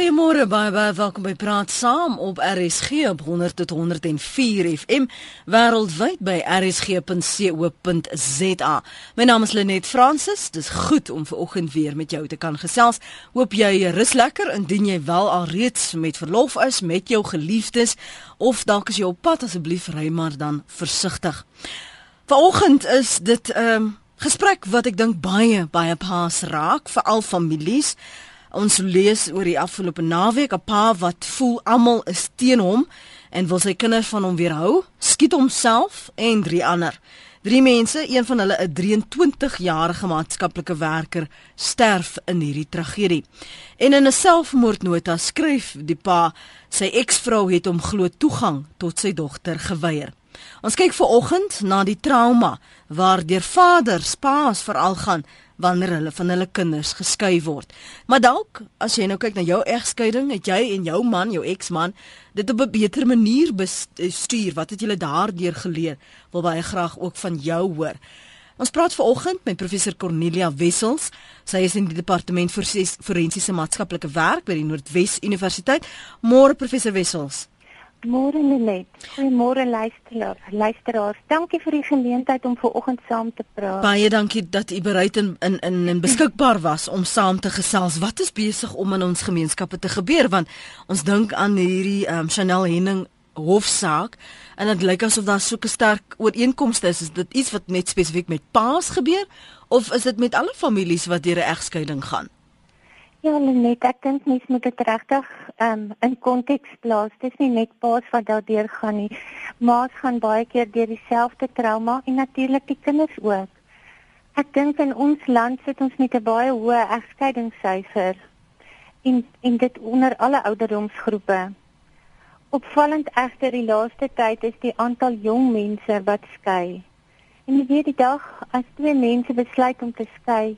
Goeiemôre baie baie welkom by Praat Saam op RSG op 100 tot 104 FM wêreldwyd by rsg.co.za. My naam is Lenet Fransis. Dis goed om ver oggend weer met jou te kan gesels. Hoop jy rus lekker indien jy wel al reeds met verlof is met jou geliefdes of dalk as jy op pad asseblief ry maar dan versigtig. Vanoggend is dit 'n um, ehm, gesprek wat ek dink baie baie paas raak vir al families. Ons lees oor die afgelope naweek 'n pa wat voel almal is teen hom en wil sy kinders van hom weerhou, skiet homself en drie ander. Drie mense, een van hulle 'n 23-jarige maatskaplike werker, sterf in hierdie tragedie. En in 'n selfmoordnota skryf die pa, sy eksvrou het hom glo toegang tot sy dogter geweier. Ons kyk ver oggend na die trauma waardeur vaders, paas veral gaan wanneer hulle van hulle kinders geskei word. Maar dalk as jy nou kyk na jou egskeiding, het jy en jou man, jou eksman, dit op 'n beter manier bestuur. Wat het julle daardeur geleer? Wil baie graag ook van jou hoor. Ons praat vanoggend met professor Cornelia Wessels. Sy is in die departement vir forensiese maatskaplike werk by die Noordwes Universiteit. Môre professor Wessels. Môre Lenet. Goeiemôre luisteraars. Luisteraars, dankie vir die geleentheid om ver oggend saam te praat. Baie dankie dat u bereid en in in en beskikbaar was om saam te gesels. Wat is besig om in ons gemeenskappe te gebeur want ons dink aan hierdie um, Chanel Henning hofsaak en dit lyk asof daar so 'n sterk ooreenkomste is. Is dit iets wat net spesifiek met paas gebeur of is dit met alle families wat deur 'n egskeiding gaan? Ja, net ek dink mens moet dit regtig um, in konteks plaas. Dit is nie net paas wat daardeur gaan nie. Ma's gaan baie keer deur dieselfde trauma en natuurlik die kinders ook. Ek dink in ons land sit ons met 'n baie hoë egskeidingssyfer in in dit onder alle ouderdomsgroepe. Opvallend egter die laaste tyd is die aantal jong mense wat skei. En jy weet die dag as twee mense besluit om te skei,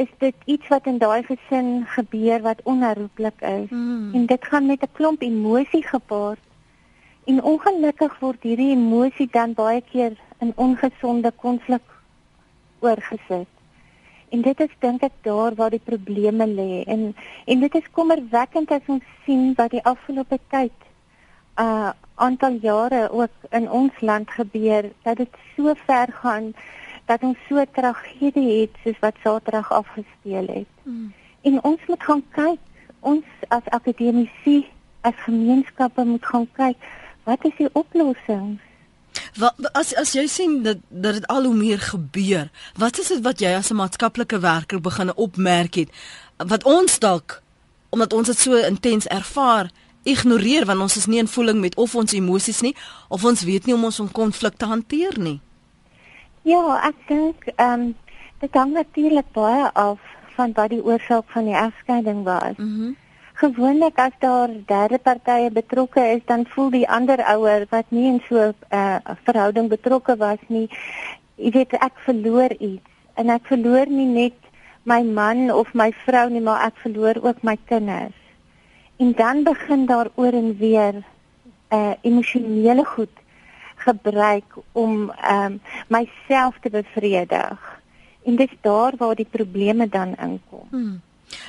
is dit iets wat in daai gesin gebeur wat onherroepelik is. Mm. en dit gaan met 'n klomp emosie gepaard. En ongelukkig word hierdie emosie dan baie keer in ongesonde konflik oorgesit. En dit is dink ek daar waar die probleme lê. En en dit is kommerwekkend as ons sien wat die afgelope tyd uh aantal jare ook in ons land gebeur dat dit so ver gaan dat ons so 'n tragedie het soos wat Saterdag afgespeel het. Mm. En ons moet gaan kyk, ons as akademici, as gemeenskappe moet gaan kyk, wat is die oplossings? Wat as as jy sien dat dat dit al hoe meer gebeur, wat is dit wat jy as 'n maatskaplike werker begin opmerk het wat ons dalk omdat ons dit so intens ervaar ignoreer want ons is nie in voeling met of ons emosies nie of ons weet nie hoe om ons konflikte hanteer nie. Ja, ek dink ehm um, dit hang natuurlik baie af van wat die oorsaak van die egskeiding was. Mhm. Mm Gewoonlik as daar derde partye betrokke is, dan voel die ander ouer wat nie in so 'n uh, verhouding betrokke was nie, jy weet ek verloor iets en ek verloor nie net my man of my vrou nie, maar ek verloor ook my kinders. En dan begin daar oor en weer 'n uh, emosionele goed gebruik om ehm um, myself te bevredig. En dis daar waar die probleme dan inkom. Hmm.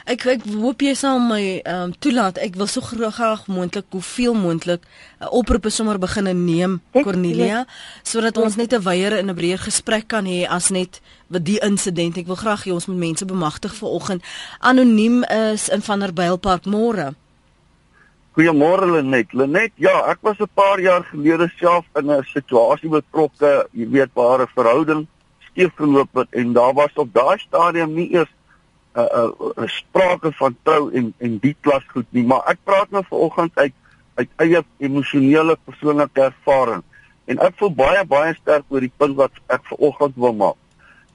Ek ek hoop jy sal my ehm um, toelaat. Ek wil so graag moontlik hoeveel moontlik uh, oproepe sommer begin neem Cornelia sodat ons net 'n wyeer in 'n breër gesprek kan hê as net wat die insident. Ek wil graag hê ons moet mense bemagtig vanoggend. Anoniem is in Vanderbijlpark môre. Goeiemôre Lenet. Lenet, ja, ek was 'n paar jaar gelede self in 'n situasie betrokke, jy weet, waar 'n verhouding skeef geloop het en daar was op daai stadium nie eers 'n uh, 'n uh, uh, sprake van trou en en die klas goed nie, maar ek praat nou vanoggend uit uit eie emosionele persoonlike ervaring en ek voel baie baie sterk oor die punt wat ek vanoggend wil maak.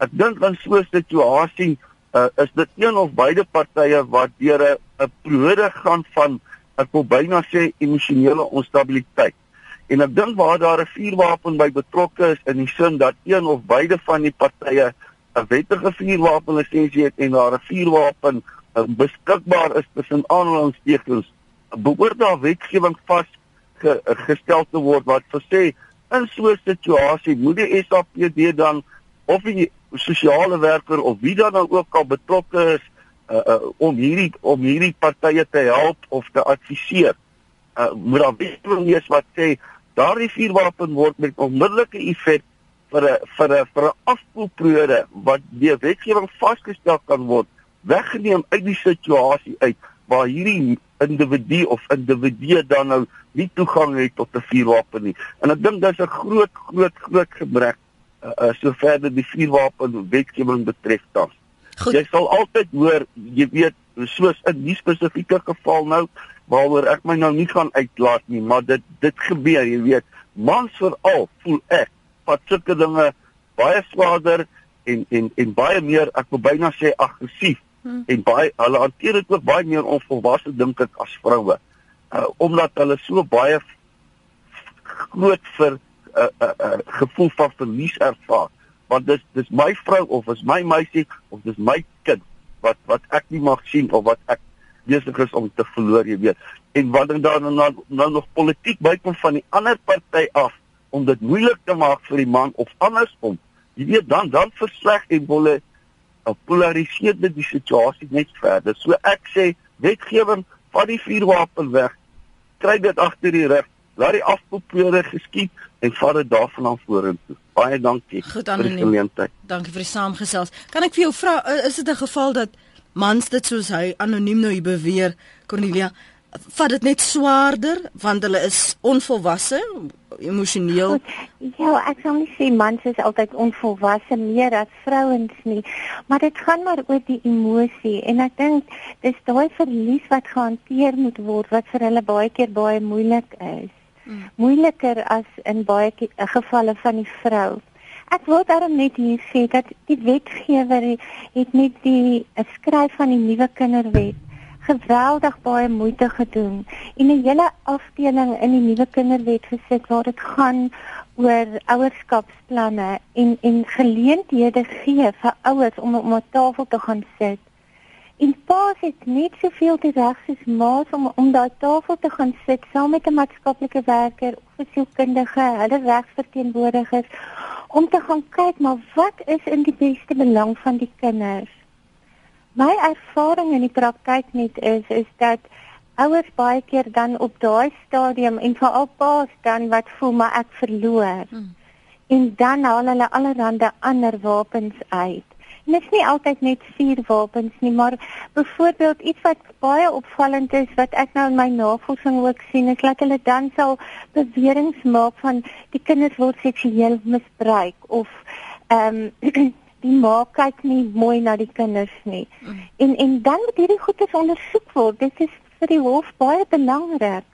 Ek dink in so 'n situasie uh, is dit een of beide partye wat deur 'n 'n periode gaan van ek wil byna sê emosionele onstabiliteit. En ek dink waar daar 'n vuurwapen by betrokke is in die sin dat een of beide van die partye 'n wettige vuurwapen lisensie het en daar 'n vuurwapen uh, beskikbaar is tussen aanhalingstekens, behoort daar wetgewing vas ge, uh, gestel te word wat sê in so 'n situasie moet die SAPD dan of die sosiale werker of wie dan ook al betrokke is uh, uh, om hierdie om hierdie partye te help of te adviseer. Uh, moet daar wetgewing wees wat sê daardie vuurwapen word met onmiddellike effek vir 'n vir 'n vir 'n afkoelperiode wat deur wetgewing vasgestel kan word weggeneem uit die situasie uit waar hierdie individu of individue dan nou nie toegang het tot 'n vuurwapen nie. En ek dink dis 'n groot groot groot gebrek uh, uh, sover die vuurwapen wetgewing betref dan. Goed. Jy sal altyd hoor, jy weet, soos in die spesifieke geval nou waaroor ek my nou nie gaan uitlaat nie, maar dit dit gebeur, jy weet, mans veral voel ek wat sulke dinge baie swaarder en en en baie meer ek wil byna sê aggressief hmm. en baie hulle hanteer dit ook baie meer onvolwasse dink ek as vroue uh, omdat hulle so baie groot vir 'n uh, uh, uh, gevoel van verlies ervaar want dis dis my vrou of is my meisie of dis my kind wat wat ek nie mag sien of wat ek besig is om te verloor jy weet en wanneer daar nou, nou, nou nog politiek bykom van die ander party af om dit moeilik te maak vir die man of andersom jy weet dan dan versleg en wolle polariseer dit die situasie net verder so ek sê wetgewing van die vuurwapen weg. Kry dit agter die rug. Laat die afkoopere geskied en vat dit daarvan af vorentoe. Baie dankie Goed, vir die geleentheid. Dankie vir die saamgesels. Kan ek vir jou vra is dit 'n geval dat mans dit soos hy anoniem nou beweer Cornelia vat dit net swaarder want hulle is onvolwasse emosioneel ja ek sou nie sê mans is altyd onvolwasse meer as vrouens nie maar dit gaan maar oor die emosie en ek dink dis daai verlies wat gehanteer moet word wat vir hulle baie keer baie moeilik is hmm. moeiliker as in baie gevalle van die vrou Ek wil daarom net hier sê dat die wetgewer het net die skryf van die nuwe kinderwet geweldig baie moeite gedoen en 'n hele afdeling in die nuwe kinderwet gesit waar dit gaan oor ouerskapsplanne en en geleenthede gee vir ouers om om 'n tafel te gaan sit. En paas het net soveel die reg soos ma's om om daai tafel te gaan sit saam met 'n maatskaplike werker of 'n sielkundige, hulle regsverteenwoordigers om te gaan kyk maar wat is in die beste belang van die kinders My ervaring in die praktyk net is is dat ouers baie keer dan op daai stadium en veral paas dan wat voel maar ek verloor. Hmm. En dan haal hulle allerlei ander wapens uit. En dit is nie altyd net vuurwapens nie, maar byvoorbeeld iets wat baie opvallend is wat ek nou in my navorsing ook sien, is dat hulle dan sal beweringe maak van die kinders word seksueel misbruik of ehm um, die ma kyk nie mooi na die kinders nie. Mm. En en dan moet hierdie goeie ondersoek word. Dit is vir die hof baie belangrik.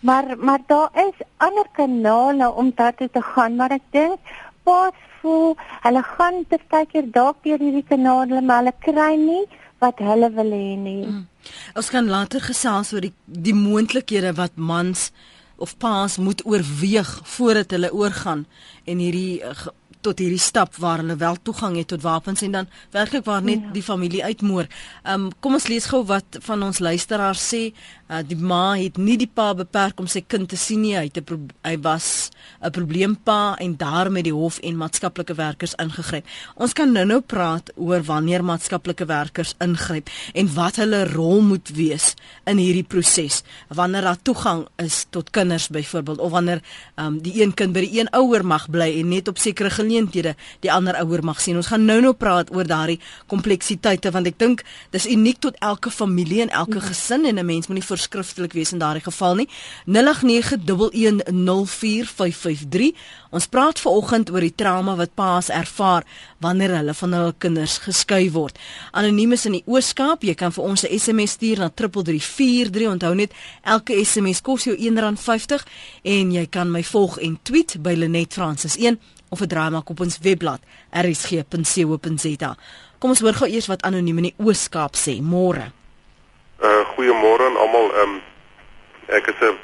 Maar maar daar is ander kanale om daartoe te gaan, maar ek dink pas voel hulle gaan te kyker dalk deur hierdie kanale, maar hulle kry nie wat hulle wil hê nie. Mm. Ons kan later gesels oor die die moontlikhede wat mans of paas moet oorweeg voordat hulle oorgaan en hierdie uh, tot hierdie stap waar hulle wel toegang het tot wapens en dan werklik waar net ja. die familie uitmoor. Ehm um, kom ons lees gou wat van ons luisteraars sê. Uh, die ma het nie die pa beperk om sy kind te sien nie. Hy het 'n hy was 'n probleempa en daarmee die hof en maatskaplike werkers ingegryp. Ons kan nou-nou praat oor wanneer maatskaplike werkers ingryp en wat hulle rol moet wees in hierdie proses. Wanneer daar toegang is tot kinders byvoorbeeld of wanneer um, die een kind by die een ouer mag bly en net op sekere geleenthede die ander ouer mag sien. Ons gaan nou-nou praat oor daardie kompleksiteite want ek dink dis uniek tot elke familie en elke ja. gesin en 'n mens moet nie verskriftelik wees in daardie geval nie. 0891104553. Ons praat veraloggend oor die trauma wat paas ervaar wanneer hulle van hul kinders geskei word. Anoniem is in die Ooskaap. Jy kan vir ons 'n SMS stuur na 3343. Onthou net elke SMS kos jou R1.50 en jy kan my volg en tweet by Lenet Francis 1 of 'n draai maak op ons webblad rsg.co.za. Kom ons hoor gou eers wat anoniem in die Ooskaap sê. Môre. Uh goeiemôre aan almal. Um ek is 'n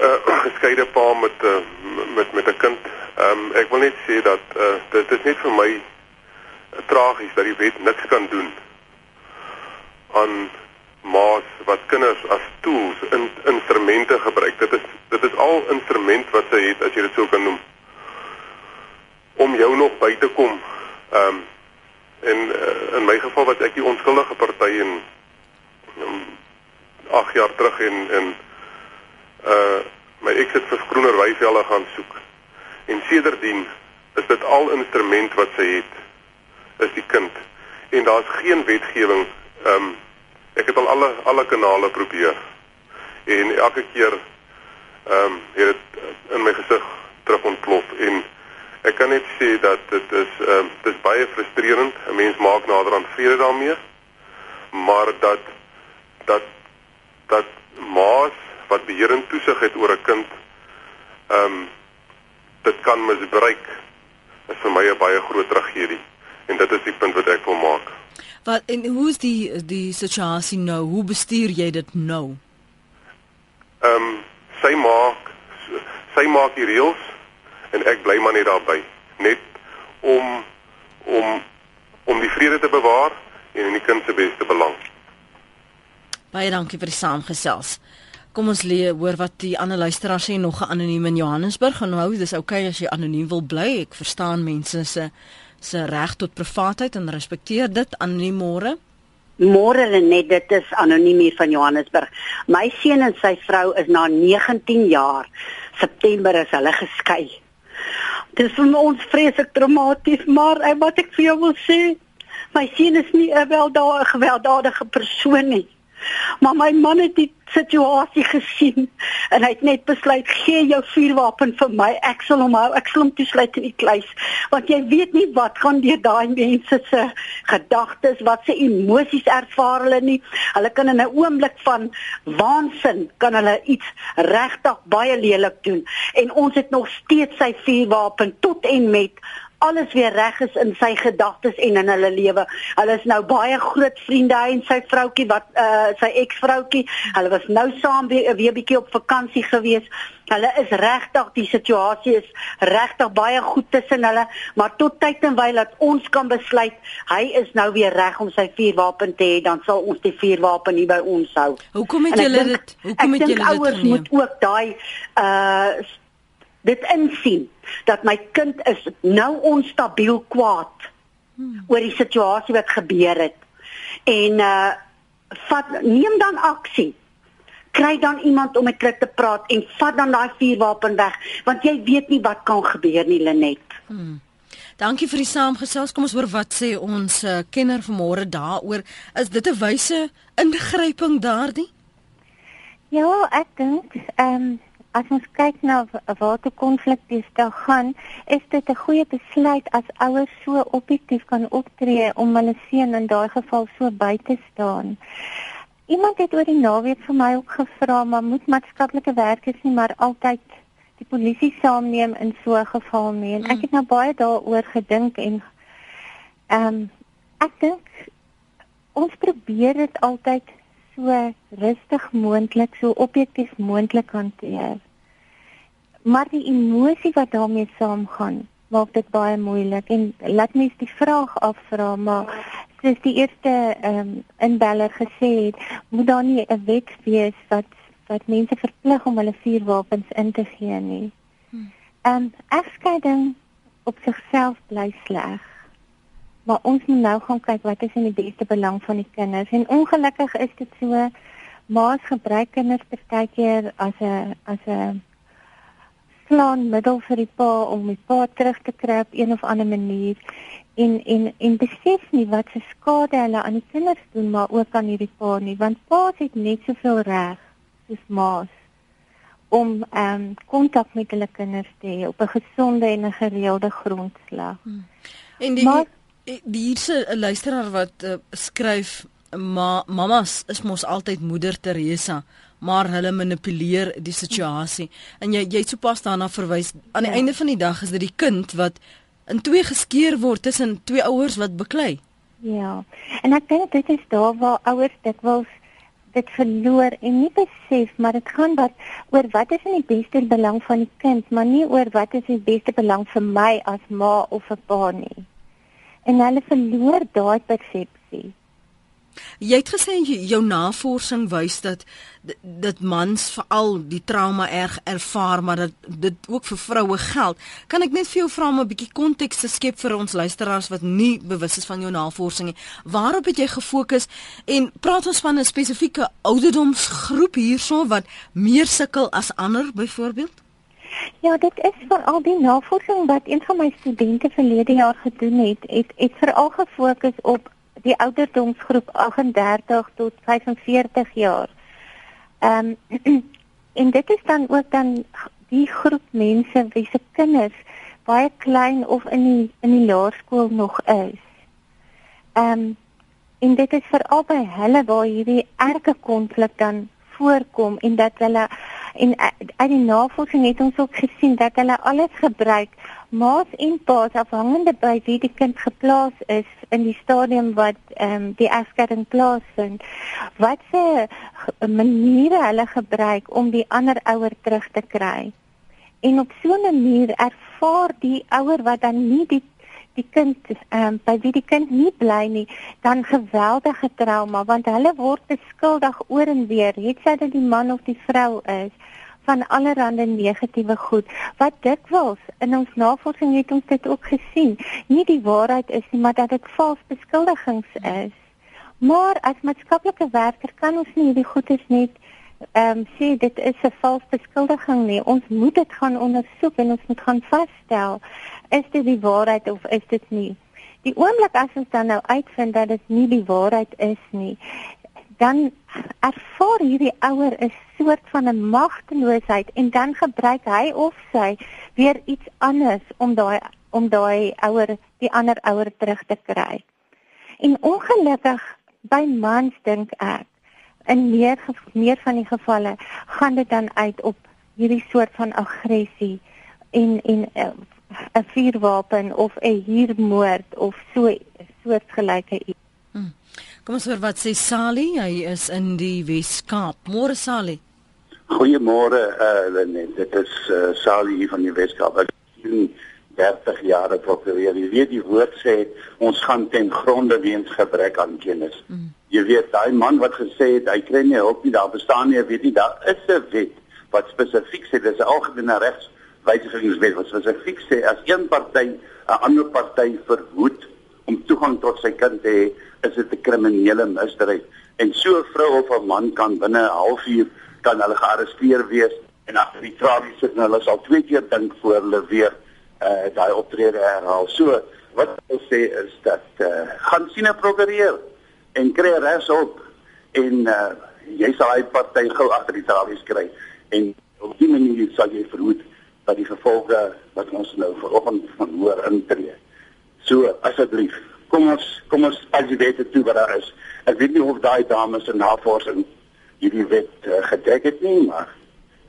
uh geskeide pa met uh, met met 'n kind. Um ek wil net sê dat uh dit is net vir my uh, tragies dat die wet niks kan doen aan maas wat kinders as tools in instrumente gebruik. Dit is dit is al instrument wat sy het as jy dit sou kan noem om jou nog by te kom. Ehm um, en uh, in my geval wat ek die 8 jaar terug en en uh my ek het vir groener weivelle gaan soek. En sedertdien is dit al instrument wat sy het is die kind. En daar's geen wetgewing ehm um, ek het al alle alle kanale probeer. En elke keer ehm um, het dit in my gesig terug ontplof en ek kan net sê dat dit is ehm um, dit is baie frustrerend. 'n Mens maak nader aan vrede daarmee. Maar dat dat dat maas wat beheer en toesig het oor 'n kind ehm um, dit kan misbruik is vir my 'n baie groot tragedie en dit is die punt wat ek wil maak. Wat en hoe is die die situasie nou? Hoe bestuur jy dit nou? Ehm um, sy maak sy maak die reëls en ek bly maar net daarby net om om om die vrede te bewaar en in die kind se beste belang. Baie dankie vir die saamgesels. Kom ons leer hoor wat die ander luisteraars sê nog 'n anoniem in Johannesburg. Nou, dis okay as jy anoniem wil bly. Ek verstaan mense se se reg tot privaatheid en respekteer dit anoniem môre. Môre net dit is anoniem hier van Johannesburg. My seun en sy vrou is na 19 jaar September is hulle geskei. Dit is vir ons vreeslik traumaties, maar wat ek vir jou wil sê, my seun is nie 'n gewelddadige persoon nie. Maar my man het die situasie gesien en hy het net besluit gee jou vuurwapen vir my ek sal hom hou ek sal hom toesluit in die kluis. Want jy weet nie wat gaan deur daai mense se gedagtes wat se emosies ervaar hulle nie. Hulle kan in 'n oomblik van waansin kan hulle iets regtig baie lelik doen. En ons het nog steeds sy vuurwapen tot en met alles weer reg is in sy gedagtes en in hulle lewe. Hulle is nou baie groot vriende hy en sy vroutjie wat uh sy eksvroutjie. Hulle was nou saam weer weer bietjie op vakansie gewees. Hulle is regtig die situasie is regtig baie goed tussen hulle, maar tot tyd en wyl dat ons kan besluit hy is nou weer reg om sy vuurwapen te hê, dan sal ons die vuurwapen hier by ons hou. Hoekom het julle dit hoekom het julle dit geneem? Ouers moet ook daai uh dit insien dat my kind is nou onstabiel kwaad hmm. oor die situasie wat gebeur het. En uh vat neem dan aksie. Kry dan iemand om met dit te praat en vat dan daai vuurwapen weg want jy weet nie wat kan gebeur nie Lenet. Hmm. Dankie vir die saamgesels. Kom ons hoor wat sê ons uh, kenner vanmôre daaroor. Is dit 'n wyse ingryping daardie? Ja, ek dink ehm um, as ons kyk na waar toe konflik bestaan gaan, is dit 'n goeie besluit as ouers so objektief kan optree om hulle seun in daai geval so by te staan. Iemand het oor die naweek vir my ook gevra, maar moet maatskaplike werkers nie maar altyd die polisie saamneem in so 'n geval nie? En ek het nou baie daaroor gedink en ehm um, ek dink ons probeer dit altyd so rustig moontlik, so objektief moontlik hanteer. Maar die emosie wat daarmee saamgaan, maak dit baie moeilik en laat mens die vraag afvra, maar soos die eerste ehm um, inbeller gesê het, moet daar nie 'n wet wees wat wat mense verplig om hulle vuurwapens in te gee nie. Hmm. Ehm um, egskeiding op sigself bly sleg maar ons moet nou gaan kyk wat is in die beste belang van die kinders en ongelukkig is dit so ma's gebruik kinders partykeer as 'n as 'n slaan middel vir die pa om die pa terug te kry op een of ander manier en en en besef nie wat se skade hulle aan die kinders doen maar ook aan hierdie pa nie want pa's het net soveel reg soos ma's om ehm um, kontak met hulle kinders te hê op 'n gesonde en 'n gereelde grondslag. Hmm. En die maar, hierse 'n luisteraar wat uh, skryf ma mamas is mos altyd moeder Teresa maar hulle manipuleer die situasie. En jy jy sopas daarna verwys. Aan die ja. einde van die dag is dit die kind wat in twee geskeur word tussen twee ouers wat beklei. Ja en ek dink dit is daar waar ouers dit wil dit verloor en nie besef maar dit gaan wat oor wat is in die beste belang van die kind maar nie oor wat is die beste belang vir my as ma of 'n pa nie en hulle verloor daai persepsie. Jy het gesê jou navorsing wys dat dat mans veral die trauma erg ervaar, maar dat dit ook vir vroue geld. Kan ek net vir jou vra om 'n bietjie konteks te skep vir ons luisteraars wat nie bewus is van jou navorsing nie? Waarop het jy gefokus en praat ons van 'n spesifieke ouderdomsgroep hierso wat meer sukkel as ander byvoorbeeld? Ja, dit is van al die navorsing wat een van my studente verlede jaar gedoen het, het het veral gefokus op die ouderdomsgroep 38 tot 45 jaar. Ehm um, en dit is dan ook dan die groep mense wie se kinders baie klein of in die in die laerskool nog is. Ehm um, en dit is veral by hulle waar hierdie erge konflik dan voorkom en dat hulle en uit die navorsing het ons ook gesien dat hulle alles gebruik maas en paas afhangende by wie die kind geplaas is in die stadium wat ehm um, die egskeiding plaasvind. Wat se maniere hulle gebruik om die ander ouer terug te kry. En op so 'n manier ervaar die ouer wat dan nie die die kind ehm um, by wie die kind nie bly nie dan geweldige trauma want hulle word beskuldig oor en weer het sy dit die man of die vrou is van allerlei negatiewe goed wat dikwels in ons navorsing het ons dit ook gesien nie die waarheid is nie maar dat dit vals beskuldigings is. Maar as maatskaplike werker kan ons nie hierdie goedes net ehm um, sê dit is 'n vals beskuldiging nie ons moet dit gaan ondersoek en ons moet gaan vasstel is dit die waarheid of is dit nie? Die oomblik as ons dan nou uitvind dat dit nie die waarheid is nie, dan ervaar hierdie ouer 'n soort van 'n magteloosheid en dan gebruik hy of sy weer iets anders om daai om daai ouer die ander ouer terug te kry. En ongelukkig by mans dink ek in meer meer van die gevalle gaan dit dan uit op hierdie soort van aggressie en en uh, 'n vuurwapen of 'n huurmoord of so soortgelyke iets. Hmm. Kom ons hoor wat sê Sally, hy is in die Weskaap. Môre Sally. Goeiemôre eh uh, net. Dit is uh, Sally hier van die Weskaap. Ek het 30 jaar probeer. Jy weet die woord sê ons gaan ten gronde weens gebrek aan kennis. Hmm. Jy weet daai man wat gesê het hy kry nie hulp nie, daar bestaan nie, weet jy, daar is 'n wet wat spesifiek sê dis 'n algemene regs wysigingswet wat spesifiek sê as een party 'n ander party verhoed om toegang tot sy kind te hê, is dit 'n kriminele misdrijf. En so 'n vrou of 'n man kan binne 'n halfuur kan hulle gearresteer wees en agter die tralies sit en hulle sal twee keer dink voor hulle weer uh daai optrede herhaal. So wat ek sê is dat uh gaan sien 'n prokureur en kry res op en uh jy sal hy party gou agter die tralies kry en op die manier sal jy verhoed dat die gevolge wat ons nou vanoggend van hoor intree. So asseblief, kom ons kom ons as jy weet toe wat daar is. Ek weet nie of daai dames se navorsing hierdie wet uh, gedek het nie, maar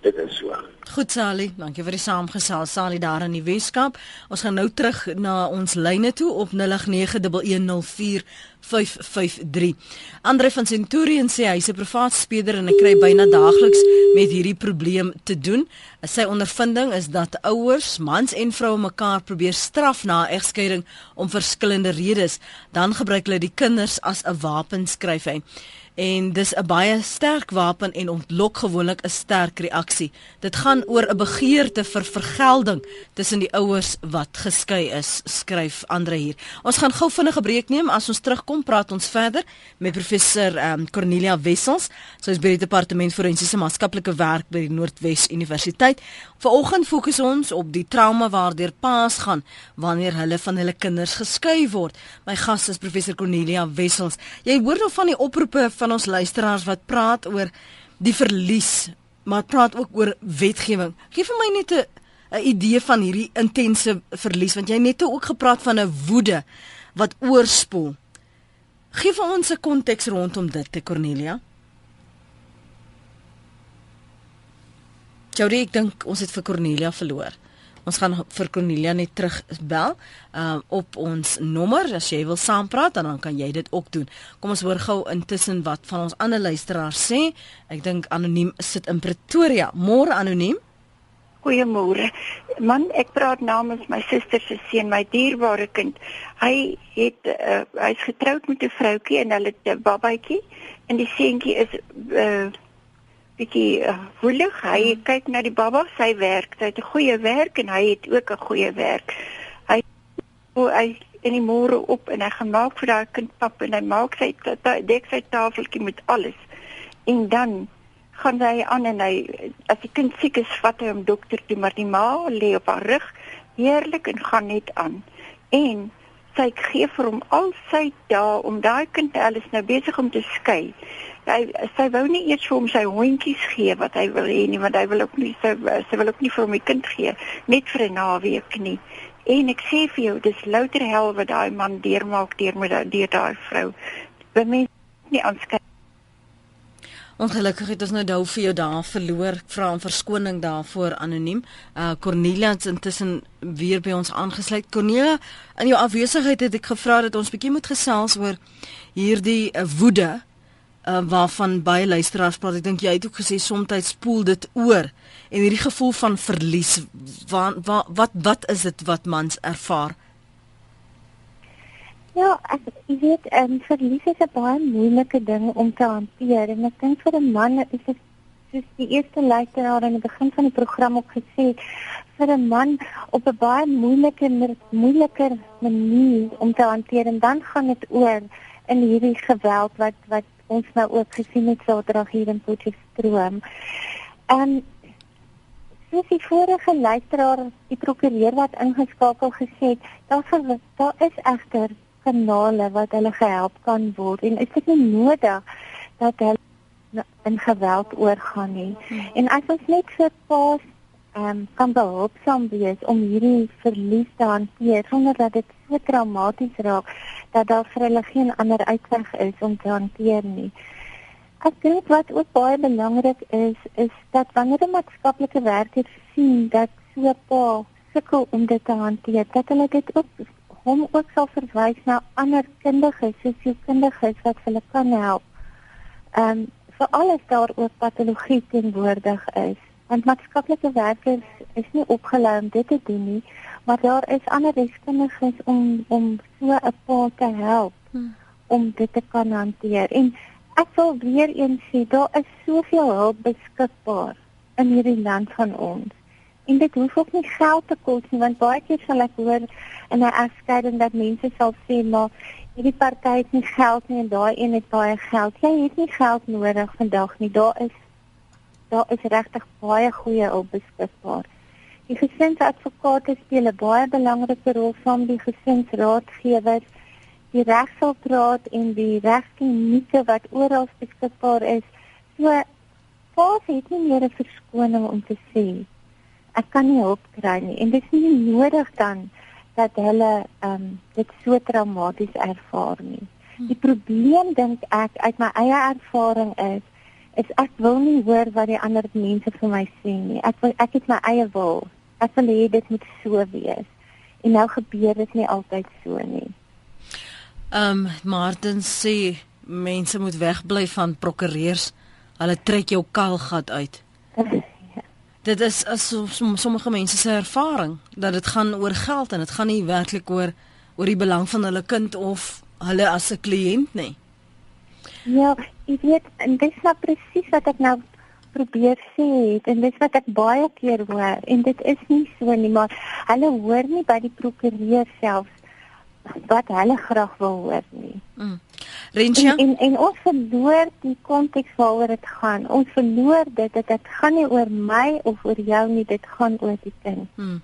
dit is so. Goed Sally, dankie vir die saamgesels. Sally daar in die Weskaap. Ons gaan nou terug na ons lyne toe op 0891104553. Andre van Centurion sê hy's 'n privaat speeder en hy kry byna daagliks met hierdie probleem te doen. Sy ondervinding is dat ouers, mans en vroue mekaar probeer straf na egskeiding om verskillende redes. Dan gebruik hulle die kinders as 'n wapen, skryf hy en dis 'n baie sterk wapen en ontlok gewoonlik 'n sterk reaksie. Dit gaan oor 'n begeerte vir vergelding tussen die ouers wat geskei is, skryf Andre hier. Ons gaan gou vinnige breek neem. As ons terugkom, praat ons verder met professor um, Cornelia Wessels. Sy is by die departement forensiese maatskaplike werk by die Noordwes Universiteit. Vanoggend fokus ons op die trauma waardeur paas gaan wanneer hulle van hulle kinders geskei word. My gas is professor Cornelia Wessels. Jy hoor nou van die oproepe van ons luisteraars wat praat oor die verlies, maar praat ook oor wetgewing. Gee vir my net 'n 'n idee van hierdie intense verlies want jy het net ook gepraat van 'n woede wat oorspoel. Gee vir ons 'n konteks rondom dit, te Cornelia. Jody, ek dink ons het vir Cornelia verloor. Ons gaan vir Cornelia net terugbel uh, op ons nommer as jy wil saampraat dan, dan kan jy dit ook doen. Kom ons hoor gou intussen wat van ons ander luisteraars sê. Ek dink anoniem sit in Pretoria. Môre anoniem. Goeiemôre. Man, ek praat namens my suster se seun, my dierbare kind. Hy het uh, hy's getroud met 'n vroutjie en hulle het 'n babatjie en die seentjie is uh bietjie uh, woelig. Hy hmm. kyk na die baba, sy werk, sy het 'n goeie werk en hy het ook 'n goeie werk. Hy hoe hy in die môre op en hy gaan maak vir daai kind pap en hy maak sy dek sy tafeltjie met alles. En dan gaan hy aan en hy as die kind siek is, vat hy hom dokter toe, maar die ma lê op haar rug heerlik en gaan net aan. En sy gee vir hom al sy dae om daai kind alles nou besig om te skei. Hy sy wou nie eers vir hom sy hondjies gee wat hy wil hê nie, want hy wil ook nie sy sy wil ook nie vir hom die kind gee net vir 'n naweek nie. En ek sê vir jou, dis louter hel wat daai man deurmaak deur met daai daai vrou. By mense nie aanskei Ongelukkig het ons nou dou vir jou daar verloor. Ek vra om verskoning daarvoor anoniem. Uh Cornelia het intussen weer by ons aangesluit. Cornelia, in jou afwesigheid het ek gevra dat ons bietjie moet gesels oor hierdie uh, woede uh waarvan baie luisteraars praat. Ek dink jy het ook gesê soms spoel dit oor en hierdie gevoel van verlies. Wat wat wat, wat is dit wat mans ervaar? Ja, ek weet, ehm um, verlies is 'n baie moeilike ding om te hanteer en ek dink vir 'n man is dit soos die eerste luisteraar aan die begin van die program ook gesê het, vir 'n man op 'n baie moeilike moeiliker manier om te hanteer en dan gaan dit oor in hierdie geweld wat wat ons nou ook gesien het Saterdag hier in Potchefstroom. Um, soos die vorige luisteraar, die prokureur wat ingeskakel gesê het, daar daar is egter kanale wat hulle gehelp kan word en is dit nie nodig dat hulle in geweld oorgaan nie. En as ons net vir pas ehm um, kan behulpsaam wees om hierdie verlies te hanteer sonder dat dit so traumaties raak dat daar vir hulle geen ander uitweg is om te hanteer nie. Ek dink wat ook baie belangrik is is dat wanneer 'n maatskaplike werker sien dat so 'n pa sukkel om dit te hanteer, dat hulle dit ook hom ook sal verwys na ander kundiges, sosio-kundiges wat hulle kan help. Ehm um, vir alles daar ook patologie teenwoordig is. Want maatskaplike werkers is nie opgelei om dit te doen nie, maar daar is ander deskundiges om om so 'n pa te help hmm. om dit te kan hanteer. En ek wil weer eens sê, daar is soveel hulp beskikbaar in hierdie land van ons. En dit hoef ook nie geld te kos nie, want baie keer sal ek hoor in 'n egskeiding dat mense sal sê maar hierdie party het nie geld nie en daai een het baie geld. Jy het nie geld nodig vandag nie. Daar is daar is regtig baie goeie hulp beskikbaar. Die gesinsadvokate speel 'n baie belangrike rol van die gesinsraadgewers, die regshulpraad en die regsklinieke wat oral beskikbaar is. So Paas het nie meer 'n verskoning om te sê ek kan nie hulp kry nie en dit is nie nodig dan dat hulle ehm um, dit so traumaties ervaar nie. Hm. Die probleem dink ek uit my eie ervaring is is ek wil nie hoor wat die ander mense vir my sê nie. Ek wil ek het my eie wil. Ek wil hê dit moet so wees. En nou gebeur dit nie altyd so nie. Ehm um, Martin sê mense moet wegbly van prokureurs. Hulle trek jou kalgat uit. dit is as sommige mense se ervaring dat dit gaan oor geld en dit gaan nie werklik oor oor die belang van hulle kind of hulle as 'n kliënt nie. Ja, ek weet en dit is nou presies wat ek nou probeer sê en dit wat ek baie keer hoor en dit is nie so nie maar hulle hoor nie by die prokureur self wat hulle graag wil hoor nie. Mm. Rentjie. En, en en ons verloor die konteks waaroor dit gaan. Ons verloor dit dat dit gaan nie oor my of oor jou nie, dit gaan oor die kind. Hmm.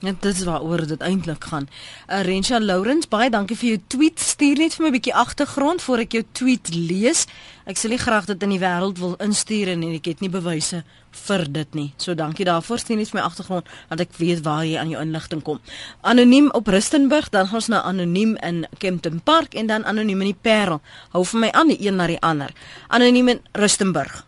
Ja, dit is waaroor dit eintlik gaan. Uh, Rensha Lawrence, baie dankie vir jou tweet. Stuur net vir my 'n bietjie agtergrond voor ek jou tweet lees. Ek sal nie graag dit in die wêreld wil instuur en ek het nie bewyse vir dit nie. So dankie daarvoor. Stuur net vir my agtergrond dat ek weet waar jy aan jou inligting kom. Anoniem op Rustenburg, dan gaan ons na anoniem in Kempton Park en dan anoniem in die Parel. Hou vir my aan die een na die ander. Anoniem in Rustenburg.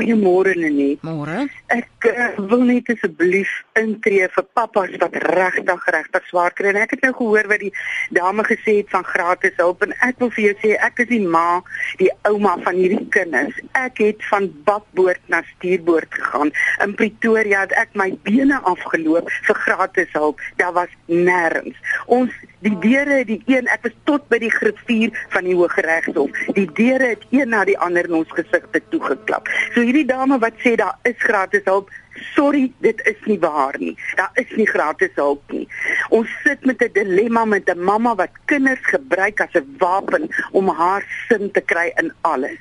Goeiemôre Lenet. Môre. Ek uh, wil net asseblief intree vir pappas wat regtig regtig swaar kry. En ek het nou gehoor wat die dame gesê het van gratis hulp en ek wil vir jou sê ek is die ma, die ouma van hierdie kinders. Ek het van bakboord na stuurboord gegaan. In Pretoria het ek my bene afgeloop vir gratis hulp. Daar was nêrens. Ons die deure, die een ek was tot by die griffier van die Hooggeregshof. Die deure het een na die ander in ons gesigte toegeklap. So hierdie dame wat sê daar is gratis hulp. Sorry, dit is nie waar nie. Daar is nie gratis hulp nie. Ons sit met 'n dilemma met 'n mamma wat kinders gebruik as 'n wapen om haar sin te kry in alles.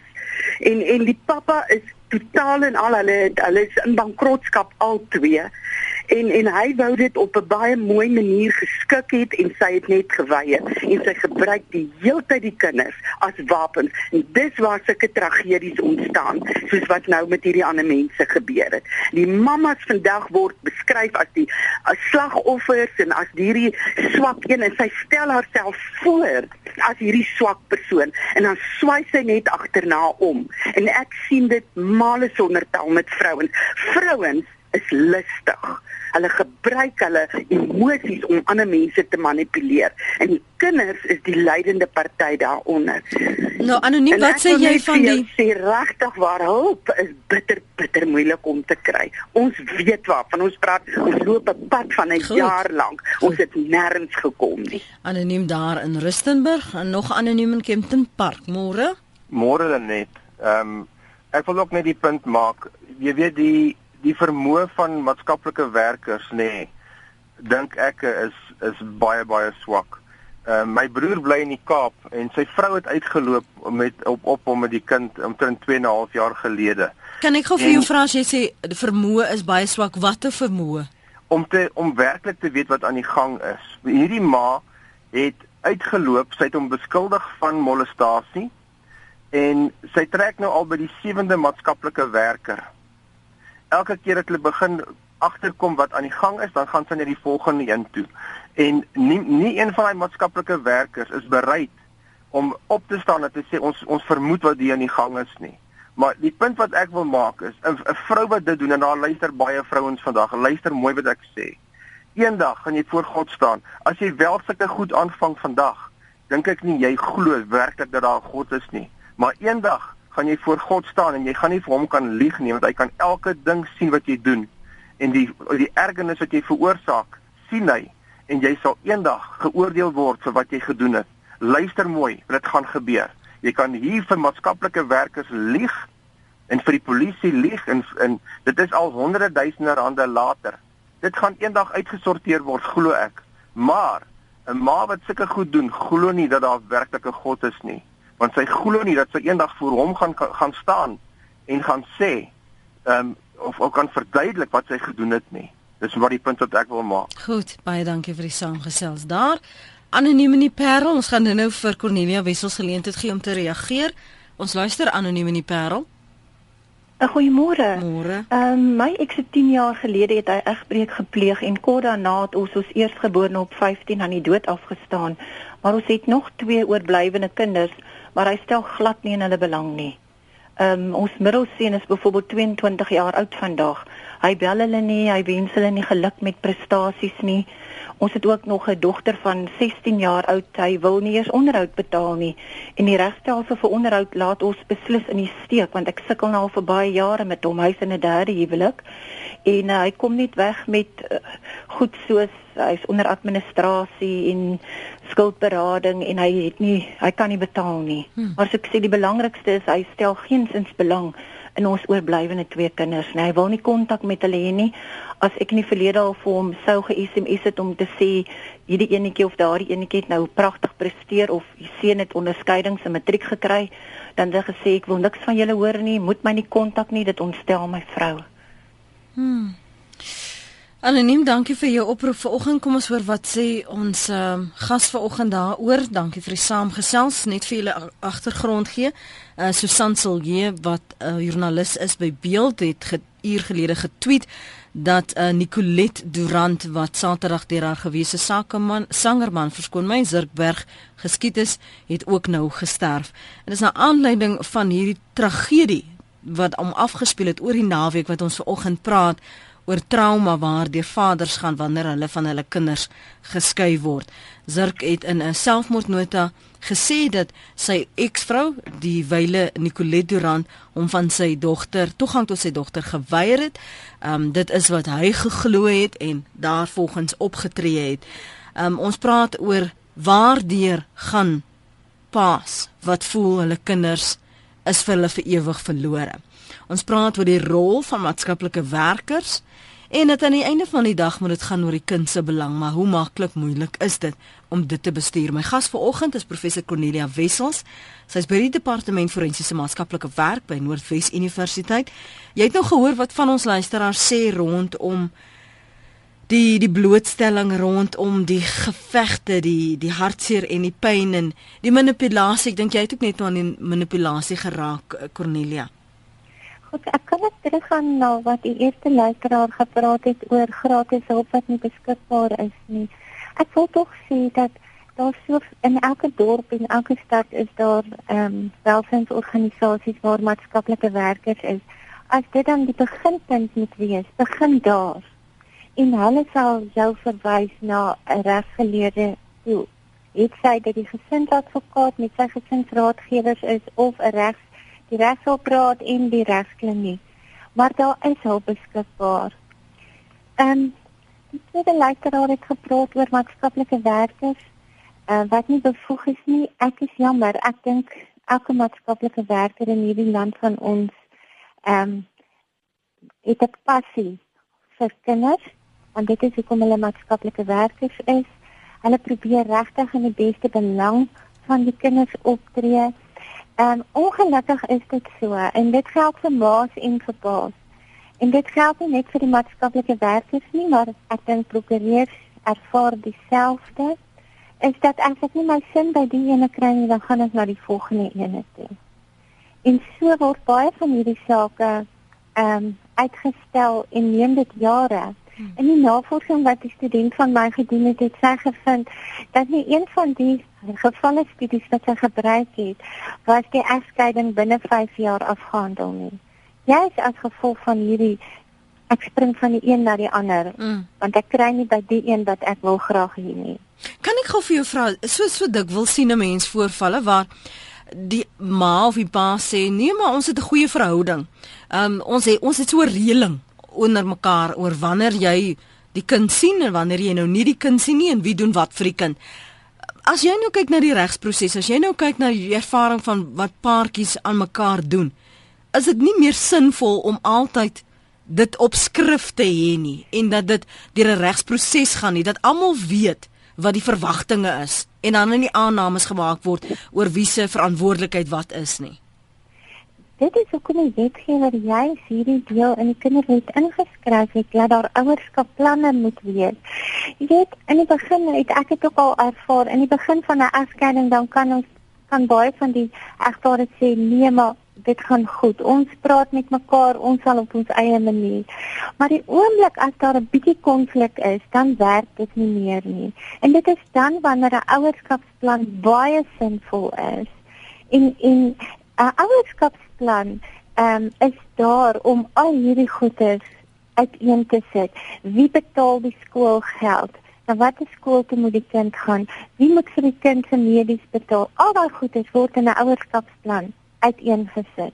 En en die pappa is totaal en al hulle hulle is in bankrotskap al twee en en hy wou dit op 'n baie mooi manier geskik het en sy het net geweier en sy gebruik die heeltyd die kinders as wapens. En dis waar sulke tragedies ontstaan soos wat nou met hierdie ander mense gebeur het. Die mammas vandag word beskryf as die as slagoffers en as hierdie swak een. En sy stel haarself voor as hierdie swak persoon. En dan swai sy net agterna om. En ek sien dit male sonder tel met vrouens vrouens is lustig. Hulle gebruik hulle emosies om ander mense te manipuleer en die kinders is die leidende party daaronder. Nou anoniem, wat sê jy van die sê regtig waar hulp is bitter bitter moeilik om te kry. Ons weet waarvan ons praat. Ons loop 'n pad van 'n jaar lank. Ons het nêrens gekom nie. Anoniem daar in Rustenburg en nog anoniem in Kempton Park. Môre? Môre net. Ehm um, ek wil ook net die punt maak. Jy weet die die vermoë van maatskaplike werkers nê nee, dink ek is is baie baie swak. Uh, my broer bly in die Kaap en sy vrou het uitgeloop met op op hom met die kind omtrent 2 en 'n half jaar gelede. Kan ek gou vir jou vra as jy sê die vermoë is baie swak, watter vermoë? Om te om werklik te weet wat aan die gang is. Hierdie ma het uitgeloop, sy het hom beskuldig van molestasie en sy trek nou al by die sewende maatskaplike werker elke keer dat hulle begin agterkom wat aan die gang is, dan gaan sy net die volgende een toe. En nie nie een van daai maatskaplike werkers is bereid om op te staan en te sê ons ons vermoed wat hier aan die gang is nie. Maar die punt wat ek wil maak is 'n 'n vrou wat dit doen en daar luister baie vrouens vandag. Luister mooi wat ek sê. Eendag gaan jy voor God staan. As jy wel sulke goed aanvang vandag, dink ek nie jy glo werklik dat daar God is nie. Maar eendag gaan jy voor God staan en jy gaan nie vir hom kan lieg nie want hy kan elke ding sien wat jy doen. En die die ergernis wat jy veroorsaak sien hy. En jy sal eendag geoordeel word vir wat jy gedoen het. Luister mooi dit gaan gebeur. Jy kan hier vir maatskaplike werkers lieg en vir die polisie lieg en en dit is al honderde duisende rande later. Dit gaan eendag uitgesorteer word glo ek. Maar 'n ma wat sulke goed doen glo nie dat daar werklik 'n God is nie want sy glo nie dat sy eendag voor hom gaan gaan staan en gaan sê ehm um, of ook kan verduidelik wat sy gedoen het nie. Dis wat die punt wat ek wil maak. Goed, baie dankie vir die saamgesels daar. Anoniem in die Parel, ons gaan nou vir Cornelia Wessels geleentheid gee om te reageer. Ons luister anoniem in die Parel. 'n Goeiemôre. Môre. Ehm um, my ek se 10 jaar gelede het hy egbreek gepleeg en kort daarna het ons ons eersgeborene op 15 aan die dood afgestaan. Maar ons het nog twee oorblywende kinders maar hy stel glad nie in hulle belang nie. Ehm um, ons middelseun is byvoorbeeld 22 jaar oud vandag. Hy bel hulle nie, hy wens hulle nie geluk met prestasies nie. Ons het ook nog 'n dogter van 16 jaar oud. Hy wil nie eens onderhoud betaal nie. En die regstelsel vir onderhoud laat ons beslis in die steek want ek sukkel nou al vir baie jare met hom. Hy's in 'n derde huwelik en uh, hy kom net weg met uh, goed soos hy's onder administrasie en skuldberading en hy het nie hy kan nie betaal nie. Hmm. Maar so ek sê die belangrikste is hy stel geensins belang in ons oorblywende twee kinders. Nee, hy wil nie kontak met hulle hê nie. As ek in die verlede al vir hom sou ge-SMS het om te sê hierdie enetjie of daardie enetjie het nou pragtig presteer of die seun het onderskeidings in matriek gekry, dan het hy gesê ek wil niks van julle hoor nie, moet my nie kontak nie, dit ontstel my vrou. Hmm. Anoniem, dankie vir jou oproep vanoggend. Kom ons hoor wat sê ons um, gas vanoggend daaroor. Dankie vir die saamgesels. Net vir julle agtergrond gee. Uh, Susan Silje wat 'n uh, joernalis is by Beeld het ge uur gelede getweet dat uh, Nicolet Durant wat Saterdag deur haar gewese sakeman sangerman verskoon my Zirkberg geskiet is, het ook nou gesterf. En dis 'n aanleiding van hierdie tragedie wat om afgespeel het oor die naweek wat ons vanoggend praat oor trauma waardeur vaders gaan wanneer hulle van hulle kinders geskei word. Zirk het in 'n selfmoordnota gesê dat sy eksvrou, die wyle Nicolette Durant, hom van sy dogter toegang tot sy dogter geweier het. Um dit is wat hy geglo het en daarvolgens opgetree het. Um ons praat oor waardeur gaan paas wat voel hulle kinders is vir hulle vir ewig verlore. Ons praat oor die rol van maatskaplike werkers en dit aan die einde van die dag moet dit gaan oor die kind se belang, maar hoe maklik moeilik is dit om dit te bestuur? My gas vanoggend is professor Cornelia Wessels. Sy is by die departement forensiese maatskaplike werk by Noordwes Universiteit. Jy het nou gehoor wat van ons luisteraars sê rondom die die blootstelling rondom die gevegte, die die hartseer en die pyn en die manipulasie. Ek dink jy het ook net aan die manipulasie geraak, eh, Cornelia. Goed, ek kan net teruggaan na wat die eerste luisteraar gepraat het oor gratis hulp wat nie beskikbaar is nie. Ek wil tog sê dat daar so in elke dorp en elke stad is daar ehm um, welsinsorganisasies waar maatskaplike werkers is. As dit dan die beginpunt moet wees, begin daar en hulle sal jou verwys na 'n regsgeleerde toe. Dit sê dat die gesinsadvokaat met sy gesinsraadgewers is of 'n regs die regshulpraad en die regskliniek. Maar daar is hulp beskikbaar. Ehm um, die tweede luisteraar het gepraat oor maatskaplike werkers uh, wat nie bevoeg is nie. Ek is jammer. Ek dink elke maatskaplike werker in hierdie land van ons ehm um, het 'n passie vir kinders want dit is hoekom hulle maatskaplike werkers is. Hulle probeer regtig in die beste belang van die kinders optree. En ongelukkig is dit so en dit geld vir ma's en vir pa's. En dit geld nie net vir die maatskaplike werkers nie, maar ek dink prokureurs ervaar dieselfde. Is dat as ek nie my sin by die ene kry nie, dan gaan ek na die volgende ene toe. En so word baie van hierdie sake ehm um, uitgestel en neem dit jare. In die navorsing wat die student van my gedoen het, het sy gevind dat nie een van die gevalle studies wat sy gebruik het, was die egskeiding binne 5 jaar afgehandel nie. Juist as gevolg van hierdie ek spring van die een na die ander, mm. want ek kry nie by die een wat ek wil graag hê nie. Kan ek gou vir jou vra, so so dik wil sien 'n mens voorvalle waar die ma of die pa sê nee maar ons het 'n goeie verhouding. Ehm um, ons het ons het so 'n reëling onder mekaar oor wanneer jy die kind sien en wanneer jy nou nie die kind sien nie en wie doen wat vir die kind. As jy nou kyk na die regsproses, as jy nou kyk na die ervaring van wat paartjies aan mekaar doen, is dit nie meer sinvol om altyd dit op skrif te hê nie en dat dit deur 'n regsproses gaan nie, dat almal weet wat die verwagtinge is en dan in die aannames gemaak word oor wie se verantwoordelikheid wat is nie dit is hoekom die wetgewer juis hierdie deel in die kinderwet ingeskryf het dat daar ouerskapplanne moet wees. Jy weet, in die begin het ek dit ook al ervaar, in die begin van 'n egskeiding dan kan ons kan baie van die egpare sê nee, maar dit gaan goed. Ons praat met mekaar, ons sal op ons eie manier. Maar die oomblik as daar 'n bietjie konflik is, dan werk dit nie meer nie. En dit is dan wanneer 'n ouerskapsplan baie sinvol is. En en 'n ouerskapsplan um, is daar om al hierdie goedes uiteen te sit. Wie betaal die skoolgeld? Na watter skool toe moet die kind gaan? Wie moet vir die kind se medies betaal? Al daai goedes word in 'n ouerskapsplan uiteengesit.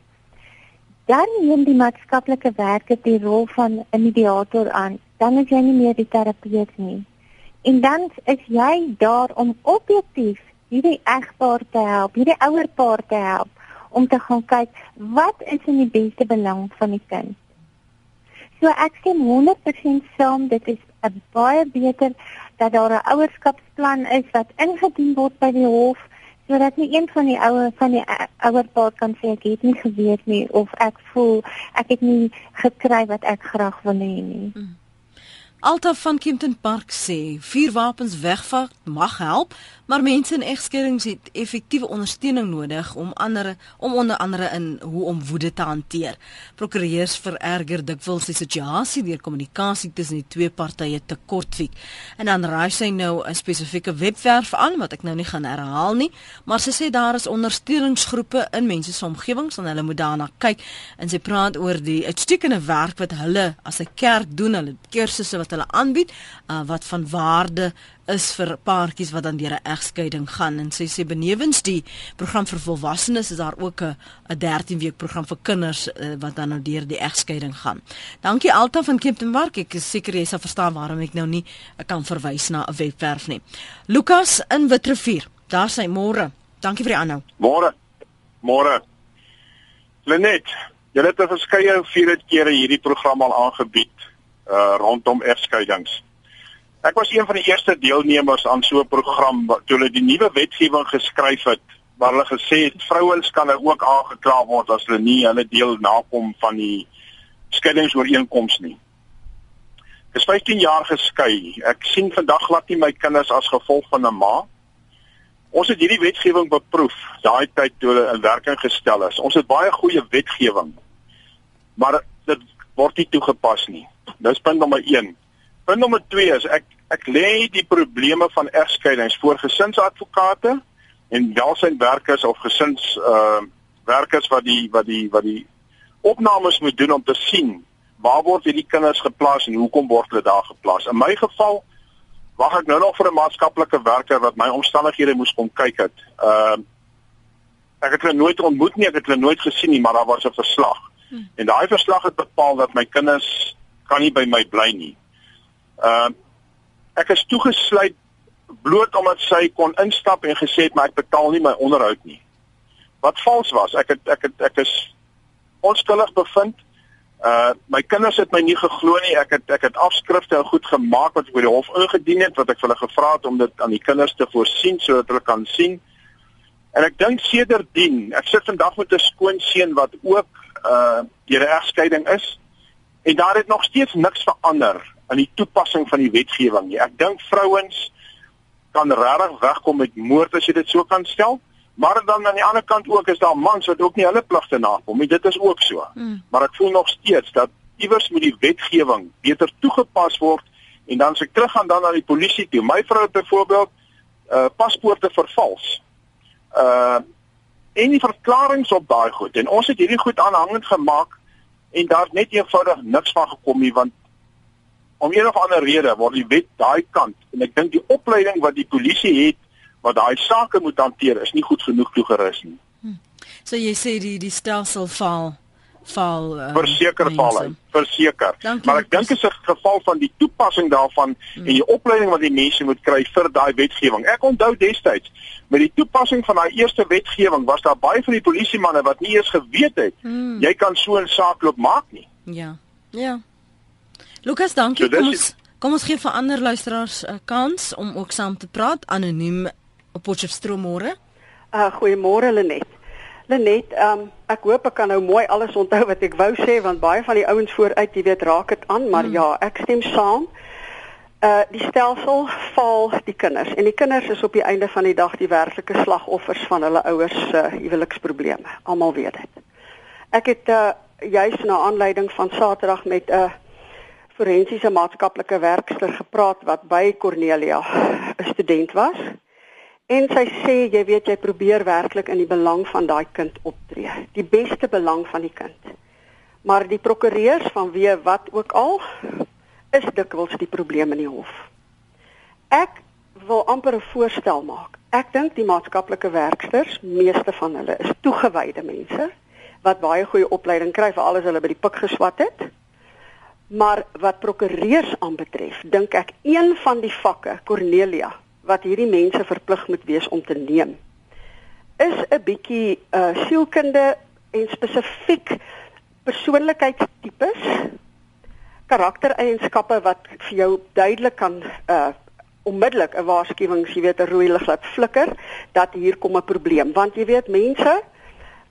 Dan neem die maatskaplike werker die rol van 'n mediator aan. Dan is jy nie meer die terapeut nie. En dan is jy daar om objektief hierdie egpaar te help, hierdie ouerpaar te help om te gaan kyk wat is in die beste belang van die kind. So ek stem 100% saam dit is 'n baie beter dat daar 'n ouerskapsplan is wat ingedien word by die hof sodat nie een van die ouer van die ouer pa kan sê ek het nie geweet nie of ek voel ek het nie gekry wat ek graag wil hê nie. Hmm. Alta van Kempton Park sê vuurwapens wegvat mag help, maar mense in egskeidings het effektiewe ondersteuning nodig om ander om onder andere in hoe om woede te hanteer. Prokureurs vererger dikwels die situasie deur kommunikasie tussen die twee partye te kortwiek. En dan raai sy nou 'n spesifieke webwerf aan wat ek nou nie gaan herhaal nie, maar sy sê daar is ondersteuningsgroepe in mense se omgewings en hulle moet daarna kyk en sy praat oor die uitstekende werk wat hulle as 'n kerk doen, hulle kursusse wat hulle aanbied, uh, wat van waarde is vir paartjies wat dan deur 'n egskeiding gaan en sy sê benewens die program vir volwassenes is daar ook 'n 'n 13 week program vir kinders uh, wat dan nou deur die egskeiding gaan. Dankie Alta van Kempton Park. Ek is seker jy sal verstaan waarom ek nou nie kan verwys na 'n webwerf nie. Lukas in Witrifuur. Daar sy môre. Dankie vir die aanhou. Môre. Môre. Lenet, jy het verskeie vierde kere hierdie program al aangebied uh rondom egskeidings. Ek was een van die eerste deelnemers aan so 'n program toe hulle die nuwe wetgewing geskryf het waar hulle gesê het vrouens kan nou ook aangekla word as hulle nie hulle deel nakom van die skeidingsooreenkoms nie. Ek is 15 jaar geskei. Ek sien vandag glad nie my kinders as gevolg van 'n ma. Ons het hierdie wetgewing beproef daai tyd toe hulle in werking gestel is. Ons het baie goeie wetgewing. Maar dit word nie toegepas nie. Dis punt nommer 1. Punt nommer 2 is ek ek lê die probleme van egskeidings voor gesinsadvokate en welsynwerkers of gesins uh werkers wat die wat die wat die opnames moet doen om te sien waar word hierdie kinders geplaas en hoekom word hulle daar geplaas. In my geval wag ek nou nog vir 'n maatskaplike werker wat my omstandighede moes kom kyk het. Uh ek het hulle nooit ontmoet nie, ek het hulle nooit gesien nie, maar daar was 'n verslag. Hmm. En daai verslag het bepaal dat my kinders kan nie by my bly nie. Uh ek is toegesluit bloot omdat sy kon instap en gesê het maar ek betaal nie my onderhoud nie. Wat vals was. Ek het ek het ek is onskuldig bevind. Uh my kinders het my nie geglo nie. Ek het ek het afskrifte goed gemaak wat ek by die hof ingedien het wat ek vir hulle gevra het om dit aan die kinders te voorsien sodat hulle kan sien. En ek dink sedertdien, ek sit vandag met 'n skoonseun wat ook uh deur 'n egskeiding is en daar het nog steeds niks verander aan die toepassing van die wetgewing nie. Ek dink vrouens kan regtig wegkom met moord as jy dit so kan stel. Maar dan aan die ander kant ook is daar mans wat ook nie hulle pligte nakom nie. Dit is ook so. Mm. Maar ek voel nog steeds dat iewers moet die wetgewing beter toegepas word en dan se terug gaan dan na die polisie toe. My vrou het byvoorbeeld uh paspoorte vervals. Uh en die verklaringe op daai goed en ons het hierdie goed aanhangend gemaak en daar's net eenvoudig niks van gekom nie want om een of ander rede word die wet daai kant en ek dink die opleiding wat die polisie het wat daai sake moet hanteer is nie goed genoeg toegerus nie. Hm. So jy sê die die stelsel val val um, verseker val hy verseker. Maar ek dink is 'n geval van die toepassing daarvan hm. en die opleiding wat die mense moet kry vir daai wetgewing. Ek onthou destyds met die toepassing van daai eerste wetgewing was daar baie van die polisiemanne wat nie eens geweet het hm. jy kan so 'n saak loop maak nie. Ja. Ja. Lukas, dankie. So, kom ons kom ons gee vir ander luisteraars 'n uh, kans om ook saam te praat anoniem op Potchefstroom môre. Uh goeiemôre Lenet. Lenet, um, ek hoop ek kan nou mooi alles onthou wat ek wou sê want baie van die ouens vooruit, jy weet, raak dit aan, maar hmm. ja, ek stem saam. Uh die stelsel val die kinders en die kinders is op die einde van die dag die werklike slagoffers van hulle ouers se uh, huweliksprobleme. Almal weet dit. Ek het uh juis na aanleiding van Saterdag met 'n uh, forensiese maatskaplike werkster gepraat wat by Cornelia 'n student was. En sy sê jy weet jy probeer werklik in die belang van daai kind optree, die beste belang van die kind. Maar die prokureurs van wie wat ook al is dikwels die probleem in die hof. Ek wil amper 'n voorstel maak. Ek dink die maatskaplike werksters, meeste van hulle is toegewyde mense wat baie goeie opleiding kry vir alles hulle by die pik geswat het. Maar wat prokureurs aanbetref, dink ek een van die vakke, Cornelia, wat hierdie mense verplig moet wees om te neem, is 'n bietjie uh sielkunde en spesifiek persoonlikheidstipes, karaktereienskappe wat vir jou duidelik kan uh onmiddellik 'n waarskuwing, jy weet, 'n rooi lig laat flikker dat hier kom 'n probleem, want jy weet mense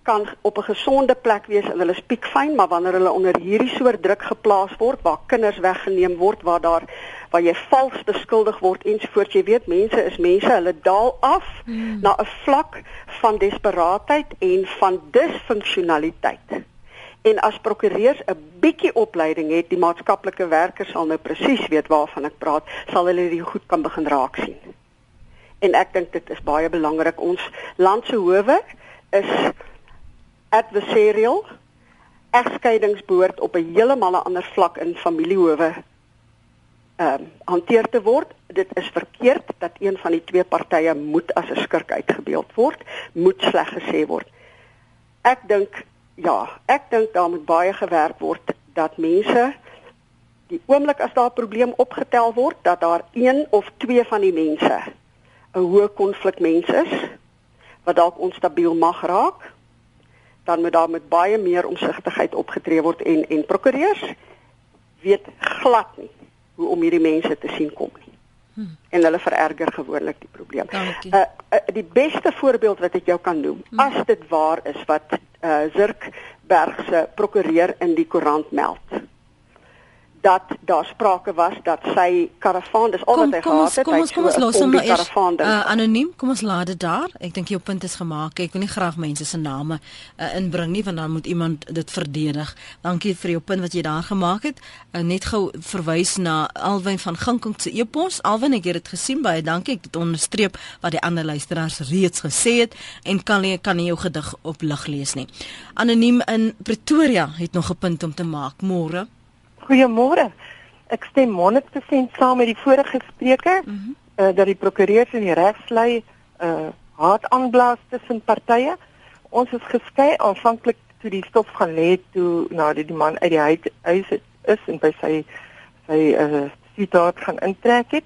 kan op 'n gesonde plek wees en hulle spiek fyn, maar wanneer hulle onder hierdie soort druk geplaas word waar kinders weggeneem word, waar daar waar jy vals beskuldig word ensovoorts, jy weet mense is mense, hulle daal af hmm. na 'n vlak van desperaatheid en van disfunksionaliteit. En as prokureurs 'n bietjie opleiding het, die maatskaplike werkers sal nou presies weet waarvan ek praat, sal hulle dit goed kan begin raak sien. En ek dink dit is baie belangrik ons land se howe is adversarial egskeidings behoort op 'n heeltemal ander vlak in familiehowe ehm um, hanteer te word. Dit is verkeerd dat een van die twee partye moet as 'n skurk uitgebeeld word, moet sleg gesê word. Ek dink ja, ek dink daar moet baie gewerk word dat mense die oomblik as daar 'n probleem opgetel word dat daar een of twee van die mense 'n hoë konflik mens is wat dalk onstabiel mag raak dan moet daar met baie meer omsigtigheid opgetree word en en prokureurs weet glad nie hoe om hierdie mense te sien kom nie. Hmm. En hulle vererger gewoonlik die probleem. Uh, uh die beste voorbeeld wat ek jou kan noem, hmm. as dit waar is wat uh Zirk Berg se prokureur in die koerant meld dat daar sprake was dat sy karavaan dis al wat hy gehad het kom ons kom ons los hom maar eers uh, anoniem. Kom ons laat dit daar. Ek dink jou punt is gemaak. Ek wil nie graag mense se name uh, inbring nie want dan moet iemand dit verdedig. Dankie vir jou punt wat jy daar gemaak het. Uh, net gou verwys na Alwyn van Ginkong se e-pos. Alwyn ek het dit gesien. Baie dankie. Ek het onderstreep wat die ander luisteraars reeds gesê het en kan nie kan nie jou gedig op lig lees nie. Anoniem in Pretoria het nog 'n punt om te maak. Môre Goeiemôre. Ek stem 100% saam met die vorige spreker mm -hmm. uh, dat die prokureurs en die regslei uh haat aanblaas tussen partye. Ons is geskei aanvanklik toe die stof gaan lê toe na nou, die, die man uit die huis, huis is en by sy sy uh sitaat gaan intrek het.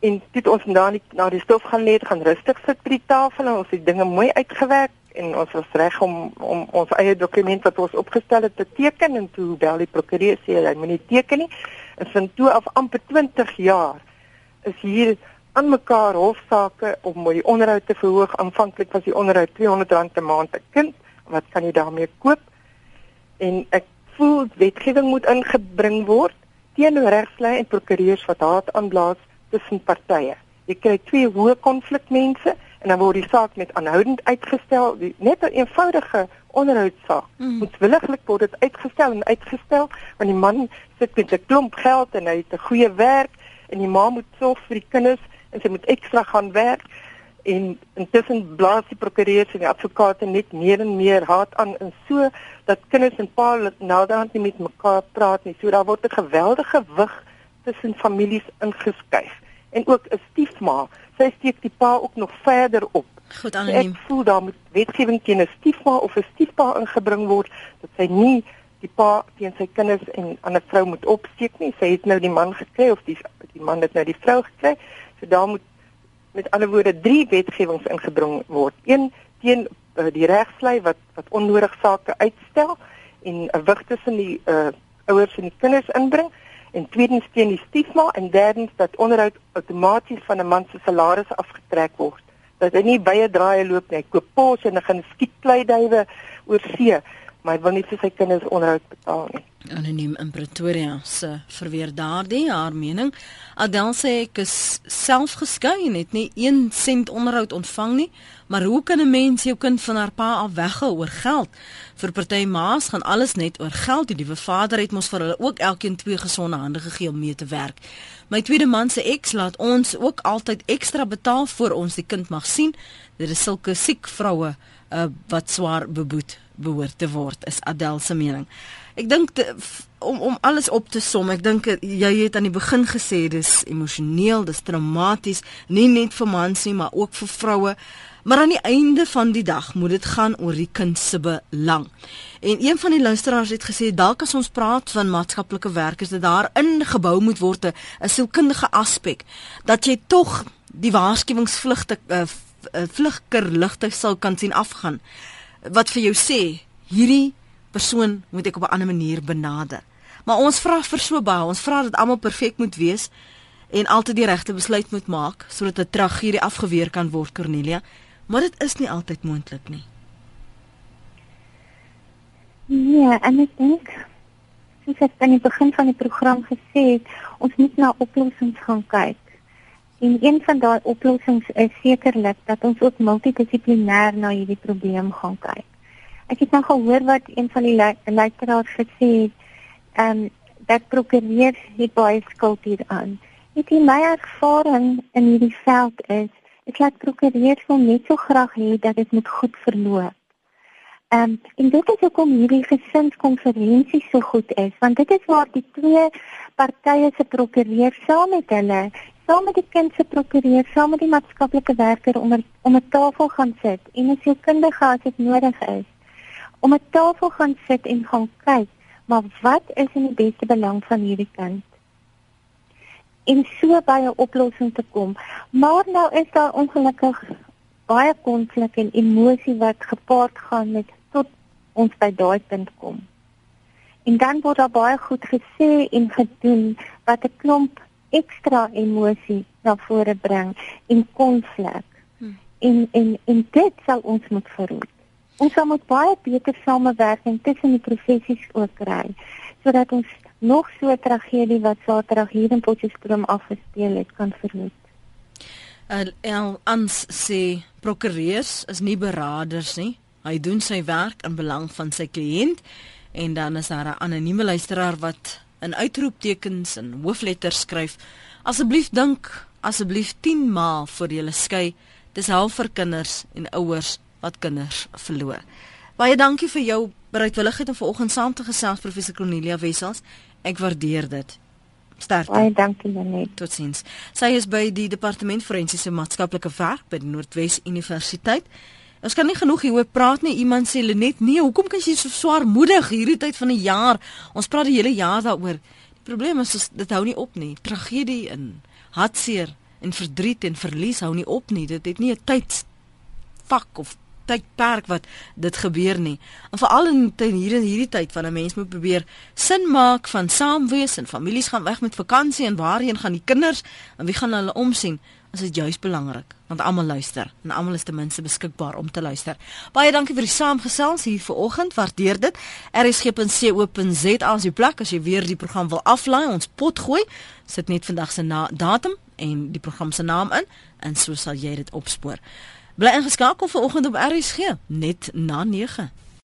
En dit ons na die na die stof gaan lê, gaan rustig sit by die tafel en ons het dinge mooi uitgewerk en ons was reg om om ons eie dokument wat ons opgestel het te teken en toe bel die prokureur sê hy moenie teken nie. En van toe af amper 20 jaar is hier aan mekaar hofsaake om die onderhoud te verhoog. Aanvanklik was die onderhoud R200 'n maand per kind. Wat kan jy daarmee koop? En ek voel wetgewing moet ingebring word teenoor regslei en prokureurs wat haat aanblaas tussen partye. Jy kry twee hoë konflikmense en dan word die saak net aanhoudend uitgestel, die, net 'n een eenvoudige onderhoudsaak. Mm. Moetswilliglik word dit uitgestel en uitgestel want die man sit met 'n klomp geld en hy het 'n goeie werk en die ma moet sorg vir die kinders en sy moet ekstra gaan werk en intussen blaas die prokureurs en die advokate net meer en meer haat aan en so dat kinders en pa naderhand nie met mekaar praat nie. So daar word 'n geweldige wig tussen families ingeskuif en ook 'n stiefma sy steek die pa ook nog verder op. Goed anoniem. Ek voel daar moet wetgewing teen 'n stiefma of 'n stiefpa ingebring word dat sy nie die pa teen sy kinders en ander vrou moet opsteek nie. Sy het nou die man gekry of die die man het nou die vrou gekry. So daar moet met ander woorde drie wetgewings ingebring word. Een teen uh, die regslei wat wat onnodig sake uitstel en 'n wig tussen die uh, ouers en die kinders inbring en tweedens teen die stigma en derdens dat onderhoud outomaties van 'n man se salaris afgetrek word. Dat hy nie baie draaie loop nie. Hy koop pos en hy gaan skiet kleiduwe oor see, maar hy wil nie vir sy kinders onderhoud betaal nie. Anoniem in Pretoria se verweer daardie haar mening. Adel sê ek is self geskei en het nie 1 sent onderhoud ontvang nie, maar hoe kan 'n mens jou kind van haar pa af weghou oor geld? Vir party ma's gaan alles net oor geld. Die liewe vader het mos vir hulle ook elkeen twee gesonde hande gegee om mee te werk. My tweede man se ex laat ons ook altyd ekstra betaal voor ons die kind mag sien. Dit is sulke siek vroue uh, wat swaar beboet behoort te word, is Adel se mening. Ek dink om om alles op te som, ek dink jy het aan die begin gesê dis emosioneel, dis traumaties, nie net vir mans nie, maar ook vir vroue. Maar aan die einde van die dag moet dit gaan oor die kind se belang. En een van die luisteraars het gesê dalk as ons praat van maatskaplike werk is dit daar ingebou moet word 'n sielkundige aspek dat jy tog die waarskuwingsvlugte uh, vlugkerligte sal kan sien afgaan wat vir jou sê hierdie persoon moet ek op 'n ander manier benader. Maar ons vra vir so baie, ons vra dat almal perfek moet wees en altyd die regte besluit moet maak sodat 'n tragedie afgeweer kan word Cornelia maar dit is nie altyd moontlik nie. Nee, en ek dink soos ek aan die begin van die program gesê het, ons moet na oplossings gaan kyk. En een van daai oplossings is sekerlik dat ons ook multidissiplinêr na hierdie probleem gaan kyk. Ek het nou gehoor wat een van die luisteraars gesê het, ehm um, dat prokureurs het baie skuld hieraan. Ek het my ervaring in hierdie veld is, ek laat prokureurs wil net so graag hê dat dit moet goed verloop. Um, en dit is hoekom hierdie gesinskonferensie so goed is, want dit is waar die twee partye se prokureur saam met hulle saam met die kind se prokureur, saam met die maatskaplike werker om er, om 'n tafel gaan sit en as jy kundige as dit nodig is, om 'n tafel gaan sit en gaan kyk, maar wat is in die beste belang van hierdie kind? En so by 'n oplossing te kom. Maar nou is daar ongelukkig baie konflik en emosie wat gepaard gaan met tot ons by daai punt kom. En dan word daar baie goed gesê en gedoen wat 'n klomp ekstra emosie na vore bring en konflik. Hmm. En en en dit sal ons moet verhoed. Ons sal moet baie beter samewerking tussen die professies ook kry sodat ons nog so 'n tragedie wat Saterdag hier in Potchefstroom afgespeel het kan verhoed. En ons sê prokureurs is nie beraders nie. Hy doen sy werk in belang van sy kliënt en dan is daar 'n anonieme luisteraar wat in uitroeptekens en hoofletters skryf. Asseblief dink asseblief 10 maal voor jy skei. Dis half vir kinders en ouers wat kinders verloor. Baie dankie vir jou bereidwilligheid om vanoggend saam te gesels professor Cornelia Wessels. Ek waardeer dit. Sterkte. Baie dankie Janet. Totsiens. Sy is by die departement forensiese maatskaplike werk by die Noordwes Universiteit. Ons kan nie genoeg hieroor praat nie. Iemand sê Lenet, nee, hoekom kan jy so swaarmoedig hierdie tyd van die jaar? Ons praat die hele jaar daaroor. Die probleem is, is dit hou nie op nie. Tragedie en hartseer en verdriet en verlies hou nie op nie. Dit het nie 'n tyd vak of tydperk wat dit gebeur nie. En veral in hier in hierdie tyd van 'n mens moet probeer sin maak van saam wees en families gaan weg met vakansie en waarheen gaan die kinders en wie gaan hulle omsien? Is dit juis belangrik want almal luister en almal is ten minste beskikbaar om te luister. Baie dankie vir die saamgesels hier vanoggend. Waardeer dit. rsg.co.za as jy plek as jy weer die program wil aflaai, ons pot gooi, sit net vandag se datum en die program se naam in en so sal jy dit opspoor. Bly ingeskakel vanoggend op RSG net na 9.